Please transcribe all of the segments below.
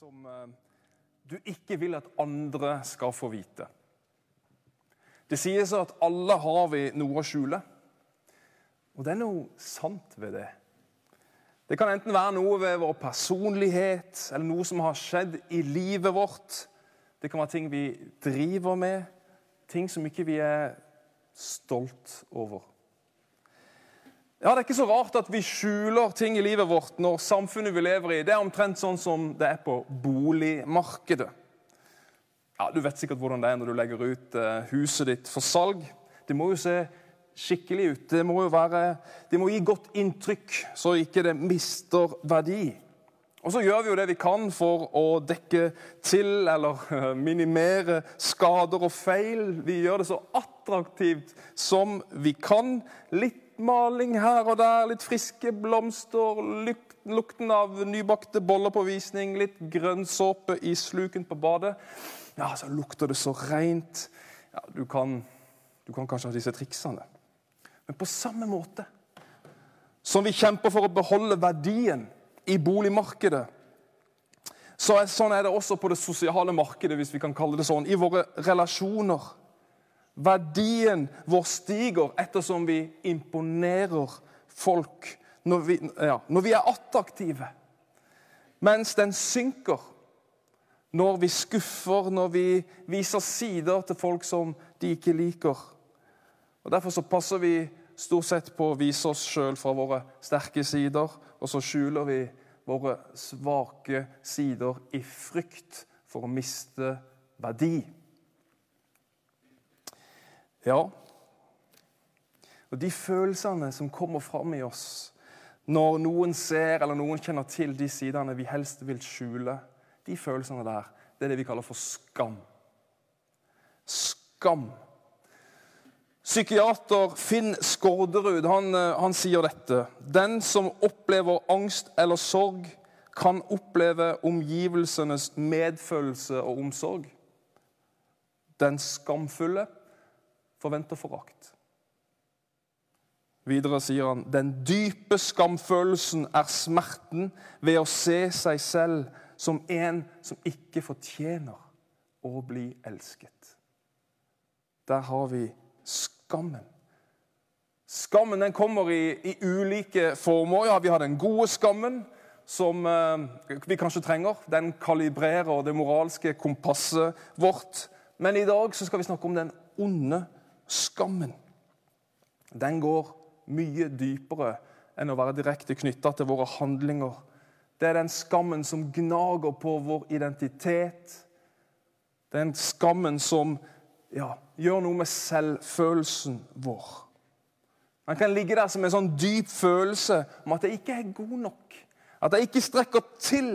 som eh, du ikke vil at andre skal få vite. Det sies at alle har vi noe å skjule. Og det er noe sant ved det. Det kan enten være noe ved vår personlighet eller noe som har skjedd i livet vårt. Det kan være ting vi driver med, ting som ikke vi er stolt over. Ja, Det er ikke så rart at vi skjuler ting i livet vårt når samfunnet vi lever i, det er omtrent sånn som det er på boligmarkedet. Ja, Du vet sikkert hvordan det er når du legger ut eh, huset ditt for salg. Det må jo se skikkelig ut. Det må jo være, det må gi godt inntrykk, så ikke det mister verdi. Og så gjør vi jo det vi kan for å dekke til eller minimere skader og feil. Vi gjør det så attraktivt som vi kan. Litt maling her og der, litt friske blomster, lukten av nybakte boller på visning, litt grønn såpe i sluken på badet. Ja, så lukter det så rent. Ja, du kan, du kan kanskje ha disse triksene. Men på samme måte som vi kjemper for å beholde verdien i boligmarkedet, så er, sånn er det også på det sosiale markedet, hvis vi kan kalle det sånn, i våre relasjoner. Verdien vår stiger ettersom vi imponerer folk når vi, ja, når vi er attraktive. Mens den synker når vi skuffer, når vi viser sider til folk som de ikke liker. Og Derfor så passer vi stort sett på å vise oss sjøl fra våre sterke sider, og så skjuler vi våre svake sider i frykt for å miste verdi. Ja. Og de følelsene som kommer fram i oss når noen ser eller noen kjenner til de sidene vi helst vil skjule, de følelsene der, det er det vi kaller for skam. Skam. Psykiater Finn Skårderud han, eh, han sier dette. Den som opplever angst eller sorg, kan oppleve omgivelsenes medfølelse og omsorg. Den skamfulle forventer forakt. Videre sier han den dype skamfølelsen er smerten ved å se seg selv som en som ikke fortjener å bli elsket. Der har vi skammen. Skammen den kommer i, i ulike former. Ja, Vi har den gode skammen, som eh, vi kanskje trenger. Den kalibrerer det moralske kompasset vårt. Men i dag så skal vi snakke om den onde skammen skammen, den går mye dypere enn å være direkte knytta til våre handlinger. Det er den skammen som gnager på vår identitet. Den skammen som ja, gjør noe med selvfølelsen vår. Den kan ligge der som en sånn dyp følelse om at jeg ikke er god nok. At jeg ikke strekker til.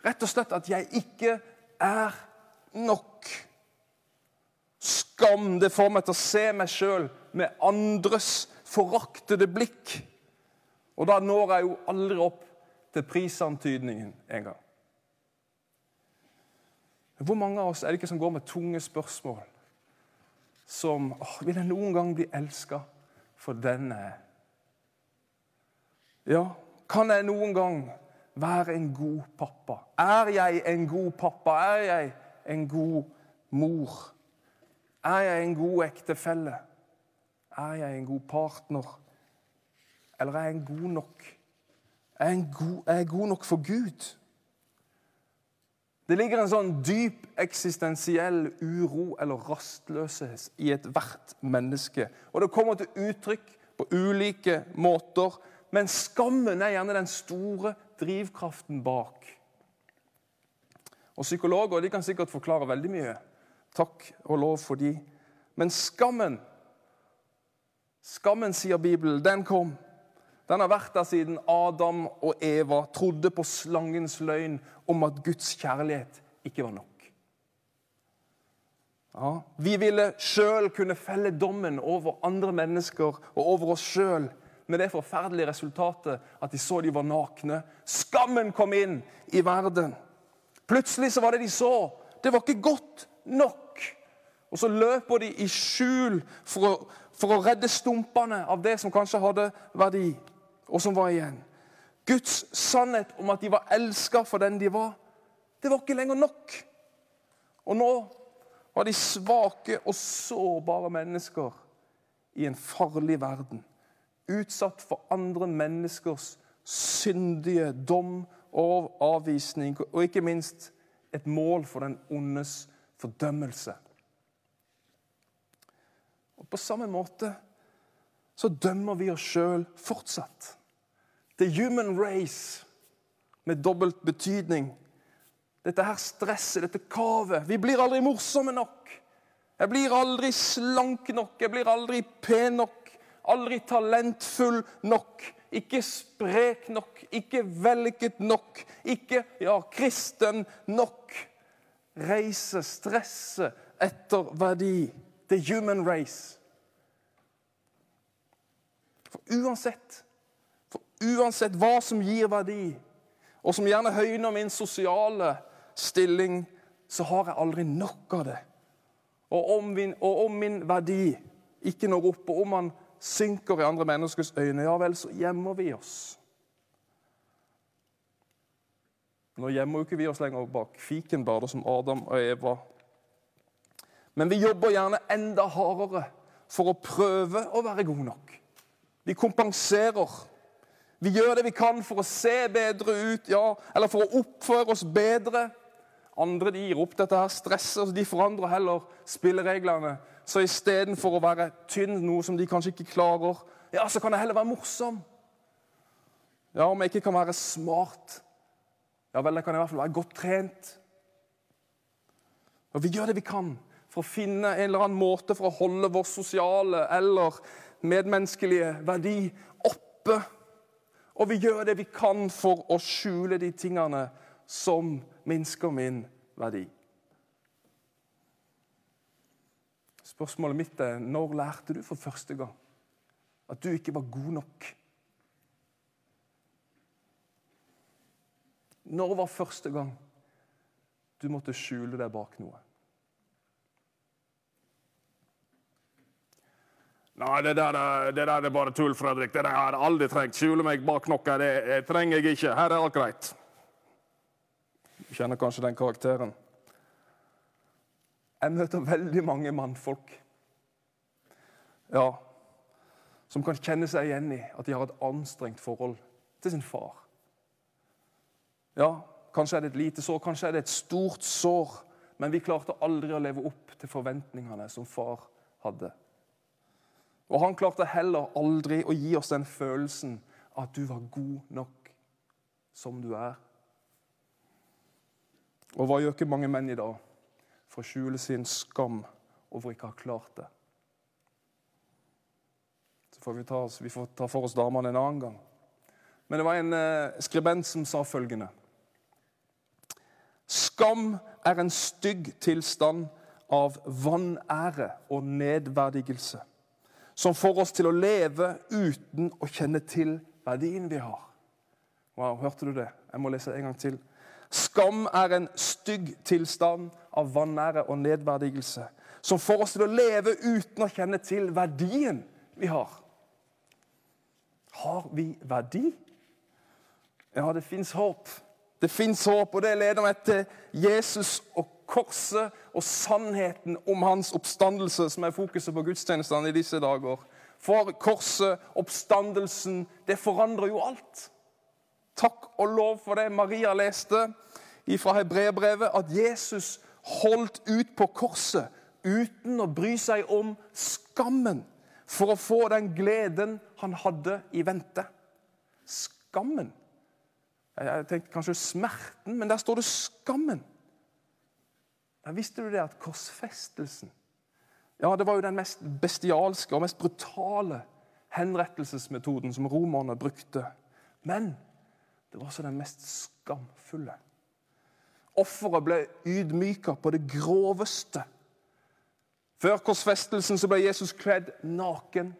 Rett og slett at jeg ikke er nok. Skam det får meg til å se meg sjøl med andres foraktede blikk. Og da når jeg jo aldri opp til prisantydningen engang. Hvor mange av oss er det ikke som går med tunge spørsmål? Som åh, Vil jeg noen gang bli elska for den jeg? Ja, kan jeg noen gang være en god pappa? Er jeg en god pappa? Er jeg en god mor? Er jeg en god ektefelle? Er jeg en god partner? Eller er jeg god nok? Er jeg, god, er jeg god nok for Gud? Det ligger en sånn dyp eksistensiell uro eller rastløshet i ethvert menneske. Og det kommer til uttrykk på ulike måter. Men skammen er gjerne den store drivkraften bak. Og Psykologer de kan sikkert forklare veldig mye. Takk og lov for de. Men skammen, skammen, sier Bibelen, den kom. Den har vært der siden Adam og Eva trodde på slangens løgn om at Guds kjærlighet ikke var nok. Ja, vi ville sjøl kunne felle dommen over andre mennesker og over oss sjøl med det forferdelige resultatet at de så de var nakne. Skammen kom inn i verden. Plutselig så var det de så, det var ikke godt nok. Og så løper de i skjul for å, for å redde stumpene av det som kanskje hadde verdi, og som var igjen. Guds sannhet om at de var elska for den de var, Det var ikke lenger nok. Og nå var de svake og sårbare mennesker i en farlig verden. Utsatt for andre menneskers syndige dom og avvisning, og ikke minst et mål for den ondes fordømmelse. Og På samme måte så dømmer vi oss sjøl fortsatt. The human race med dobbelt betydning. Dette her stresset, dette kavet. Vi blir aldri morsomme nok. Jeg blir aldri slank nok, jeg blir aldri pen nok, aldri talentfull nok. Ikke sprek nok, ikke vellykket nok, ikke ja, kristen nok. Reise, stresse etter verdi. The human race. For uansett, for uansett hva som gir verdi, og som gjerne høyner min sosiale stilling, så har jeg aldri nok av det. Og om min, og om min verdi ikke når opp, og om man synker i andre menneskers øyne, ja vel, så gjemmer vi oss. Nå gjemmer jo ikke vi oss lenger bak fiken, bare som Adam og Eva. Men vi jobber gjerne enda hardere for å prøve å være gode nok. Vi kompenserer. Vi gjør det vi kan for å se bedre ut, ja, eller for å oppføre oss bedre. Andre de gir opp dette her stresset, og de forandrer heller spillereglene. Så istedenfor å være tynn, noe som de kanskje ikke klarer, ja, så kan jeg heller være morsom. Ja, om jeg ikke kan være smart, ja vel, da kan i hvert fall være godt trent. Og Vi gjør det vi kan for å finne en eller annen måte for å holde vår sosiale eller medmenneskelige verdi oppe. Og vi gjør det vi kan for å skjule de tingene som minsker min verdi. Spørsmålet mitt er når lærte du for første gang at du ikke var god nok? Når var første gang du måtte skjule deg bak noe? Nei, det der, det der er bare tull, Fredrik. Det der har jeg aldri trengt. Skjule meg bak noe. Det, det trenger jeg ikke. Her er alt greit. Du kjenner kanskje den karakteren. Jeg møter veldig mange mannfolk ja, som kan kjenne seg igjen i at de har et anstrengt forhold til sin far. Ja, kanskje er det et lite sår, kanskje er det et stort sår, men vi klarte aldri å leve opp til forventningene som far hadde. Og han klarte heller aldri å gi oss den følelsen at du var god nok som du er. Og hva gjør ikke mange menn i dag for å skjule sin skam over ikke å ha klart det? Så får vi, ta, oss, vi får ta for oss damene en annen gang. Men det var en eh, skribent som sa følgende Skam er en stygg tilstand av vanære og nedverdigelse som får oss til å leve uten å kjenne til verdien vi har. Wow, Hørte du det? Jeg må lese en gang til. Skam er en stygg tilstand av vanære og nedverdigelse som får oss til å leve uten å kjenne til verdien vi har. Har vi verdi? Ja, det fins håp. Det fins håp, og det leder meg til Jesus og korset og sannheten om hans oppstandelse, som er fokuset på gudstjenestene i disse dager. For korset, oppstandelsen, det forandrer jo alt. Takk og lov for det Maria leste fra hebreerbrevet, at Jesus holdt ut på korset uten å bry seg om skammen, for å få den gleden han hadde i vente. Skammen. Jeg tenkte kanskje smerten, men der står det skammen. Men visste du det at korsfestelsen ja, det var jo den mest bestialske og mest brutale henrettelsesmetoden som romerne brukte. Men det var også den mest skamfulle. Offeret ble ydmyka på det groveste. Før korsfestelsen ble Jesus kledd naken.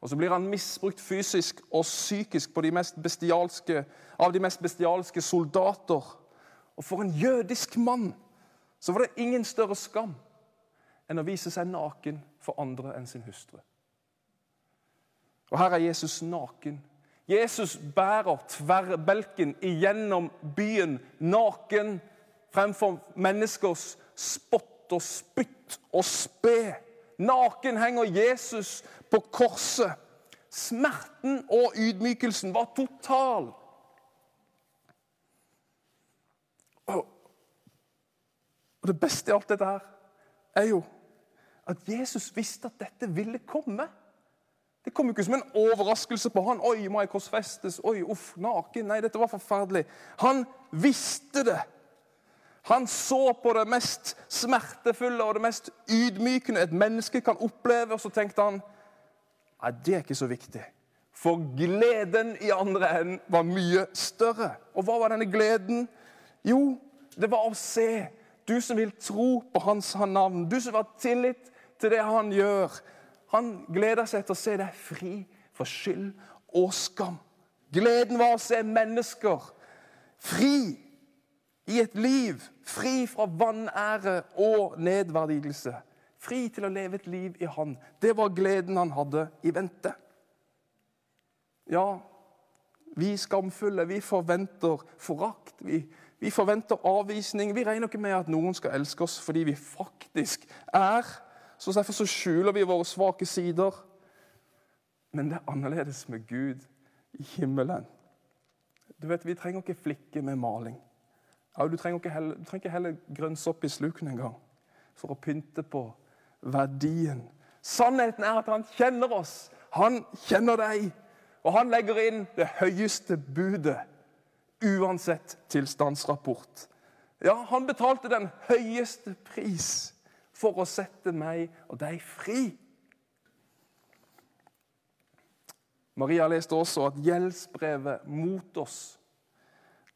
Og så blir han misbrukt fysisk og psykisk de av de mest bestialske soldater. Og for en jødisk mann så var det ingen større skam enn å vise seg naken for andre enn sin hustru. Og her er Jesus naken. Jesus bærer tverrbelken igjennom byen naken fremfor menneskers spott og spytt og spe. Naken henger Jesus på korset. Smerten og ydmykelsen var total. Og det beste i alt dette her er jo at Jesus visste at dette ville komme. Det kom jo ikke som en overraskelse på han. Oi, må jeg korsfestes? Oi, uff, naken? Nei, dette var forferdelig. Han visste det. Han så på det mest smertefulle og det mest ydmykende et menneske kan oppleve, og så tenkte han Nei, det er ikke så viktig. For gleden i andre enden var mye større. Og hva var denne gleden? Jo, det var å se. Du som vil tro på hans navn, du som har tillit til det han gjør. Han gleder seg til å se deg fri for skyld og skam. Gleden var å se mennesker fri i et liv, fri fra vanære og nedverdigelse. Fri til å leve et liv i Han. Det var gleden han hadde i vente. Ja, vi skamfulle, vi forventer forakt. Vi, vi forventer avvisning. Vi regner ikke med at noen skal elske oss fordi vi faktisk er så Derfor så skjuler vi våre svake sider. Men det er annerledes med Gud i himmelen. Du vet, Vi trenger ikke flikke med maling. Ja, du, trenger ikke heller, trenger ikke heller grønnsopp i sluken engang for å pynte på verdien. Sannheten er at han kjenner oss. Han kjenner deg. Og han legger inn det høyeste budet uansett tilstandsrapport. Ja, han betalte den høyeste pris for å sette meg og deg fri. Maria leste også at gjeldsbrevet mot oss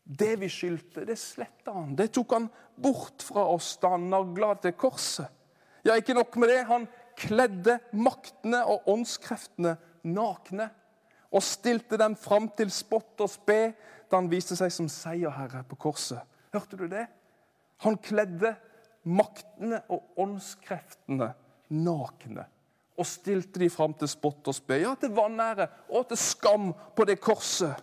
Det vi skyldte, det sletta han. Det tok han bort fra oss da han nagla til korset. Ja, ikke nok med det. Han kledde maktene og åndskreftene nakne og stilte dem fram til spott og spe da han viste seg som seierherre på korset. Hørte du det? Han kledde maktene og åndskreftene nakne og stilte de fram til spott og spe. Ja, til vanære og til skam på det korset.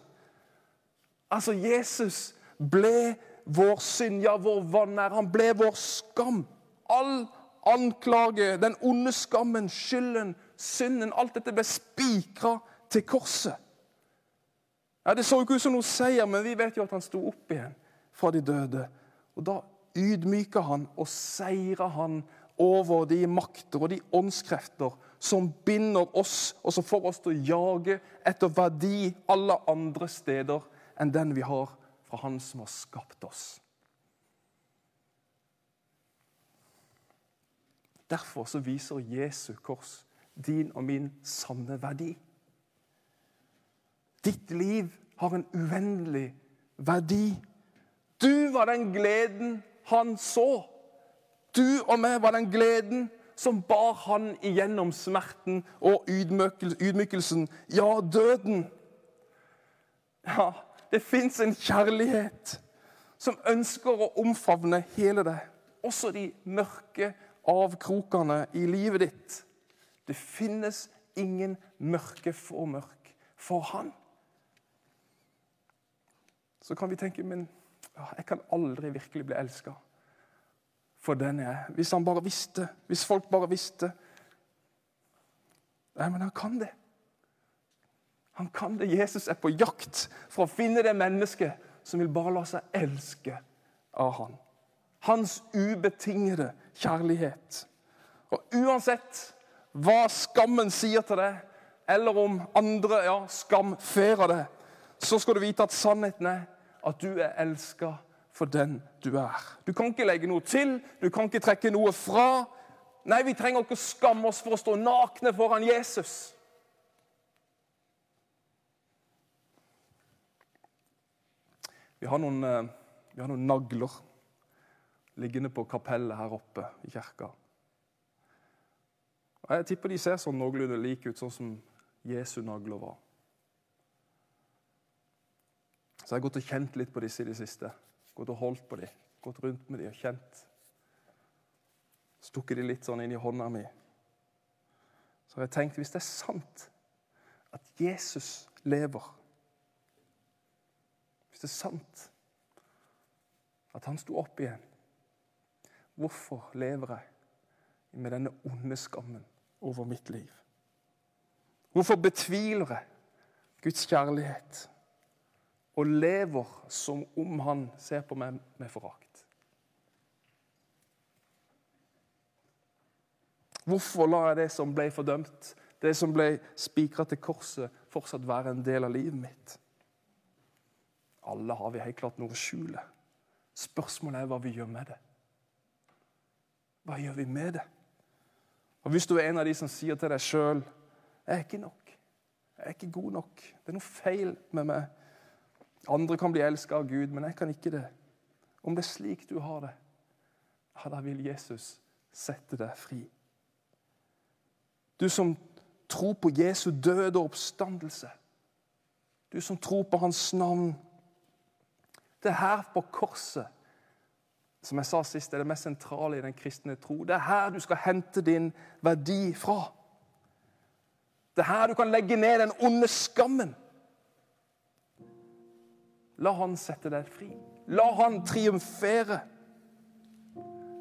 Altså, Jesus ble vår synd, ja, vår vanære. Han ble vår skam. All anklage, den onde skammen, skylden, synden, alt dette ble spikra til korset. Ja, Det så ikke ut som noe seier, men vi vet jo at han sto opp igjen fra de døde. Og Da ydmyker han og seira han over de makter og de åndskrefter som binder oss, og som får oss til å jage etter verdi alle andre steder enn den vi har fra Han som har skapt oss. Derfor så viser Jesu kors din og min sanne verdi. Ditt liv har en uendelig verdi. Du var den gleden han så. Du og meg var den gleden som bar han igjennom smerten og ydmykelsen, ja, døden. Ja, det fins en kjærlighet som ønsker å omfavne hele deg. Også de mørke avkrokene i livet ditt. Det finnes ingen mørke for mørk for han. Så kan vi tenke, men jeg kan aldri virkelig bli elska for den jeg er. Hvis han bare visste, hvis folk bare visste. Nei, men han kan det. Han kan det. Jesus er på jakt for å finne det mennesket som vil bare la seg elske av han. Hans ubetingede kjærlighet. Og uansett hva skammen sier til deg, eller om andre ja, skamferer deg, så skal du vite at sannheten er at du er elska for den du er. Du kan ikke legge noe til, du kan ikke trekke noe fra. Nei, vi trenger ikke å skamme oss for å stå nakne foran Jesus. Vi har noen, eh, vi har noen nagler liggende på kapellet her oppe i kirka. Jeg tipper de ser sånn noenlunde like ut, sånn som Jesu nagler var. Så jeg har gått og kjent litt på disse i det siste. Gått og holdt på dem, gått rundt med dem og kjent. Stukket de litt sånn inn i hånda mi. Så har jeg tenkt hvis det er sant at Jesus lever, det er sant at han sto opp igjen, hvorfor lever jeg med denne onde skammen over mitt liv? Hvorfor betviler jeg Guds kjærlighet og lever som om han ser på meg med forakt? Hvorfor lar jeg det som ble fordømt, det som ble spikra til korset, fortsatt være en del av livet mitt? Alle har vi helt klart noe å skjule. Spørsmålet er hva vi gjør med det. Hva gjør vi med det? Og Hvis du er en av de som sier til deg sjøl 'Jeg er ikke nok. Jeg er ikke god nok. Det er noe feil med meg.' Andre kan bli elska av Gud, men jeg kan ikke det. Om det er slik du har det, ja, da vil Jesus sette deg fri. Du som tror på Jesu døde og oppstandelse. Du som tror på Hans navn. Det er her på korset som jeg sa sist, er det mest sentrale i den kristne tro. Det er her du skal hente din verdi fra. Det er her du kan legge ned den onde skammen. La han sette deg fri. La han triumfere.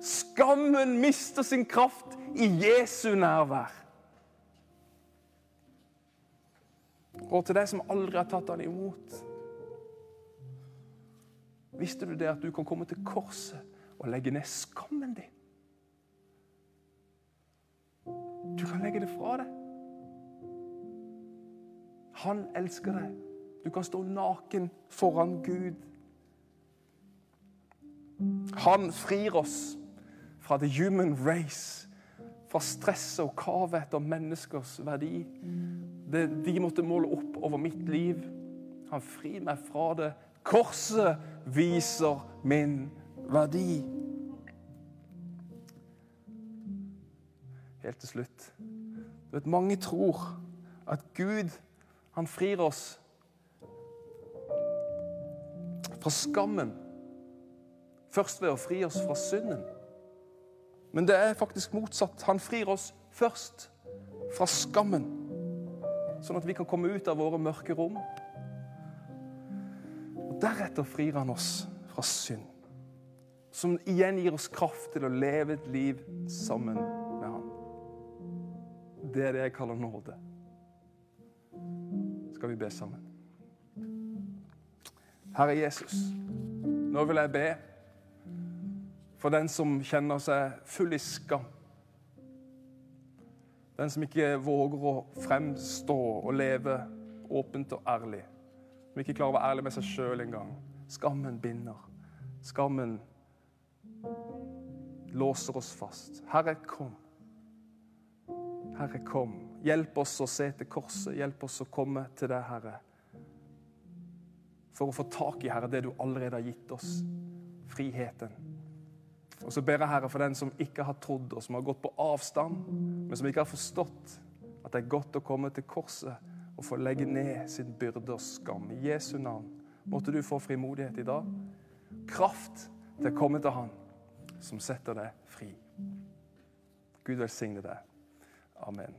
Skammen mister sin kraft i Jesu nærvær. Og til deg som aldri har tatt han imot Visste du det at du kan komme til korset og legge ned skammen din? Du kan legge det fra deg. Han elsker deg. Du kan stå naken foran Gud. Han frir oss fra the human race, fra stresset og kavet etter menneskers verdi. Det de måtte måle opp over mitt liv. Han frir meg fra det Korset viser min verdi. Helt til slutt. Du vet, Mange tror at Gud han frir oss fra skammen. Først ved å fri oss fra synden. Men det er faktisk motsatt. Han frir oss først fra skammen, sånn at vi kan komme ut av våre mørke rom Deretter frir han oss fra synd, som igjen gir oss kraft til å leve et liv sammen med han. Det er det jeg kaller nåde. Skal vi be sammen? Herre Jesus, nå vil jeg be for den som kjenner seg full i skam. Den som ikke våger å fremstå og leve åpent og ærlig. Som ikke klarer å være ærlig med seg sjøl engang. Skammen binder. Skammen låser oss fast. Herre, kom. Herre, kom. Hjelp oss å se til korset. Hjelp oss å komme til deg, Herre. For å få tak i, Herre, det du allerede har gitt oss. Friheten. Og så ber jeg, Herre, for den som ikke har trodd, og som har gått på avstand, men som ikke har forstått at det er godt å komme til korset og få legge ned sin byrde og skam. I Jesu navn måtte du få frimodighet i dag. Kraft til å komme til Han som setter deg fri. Gud velsigne deg. Amen.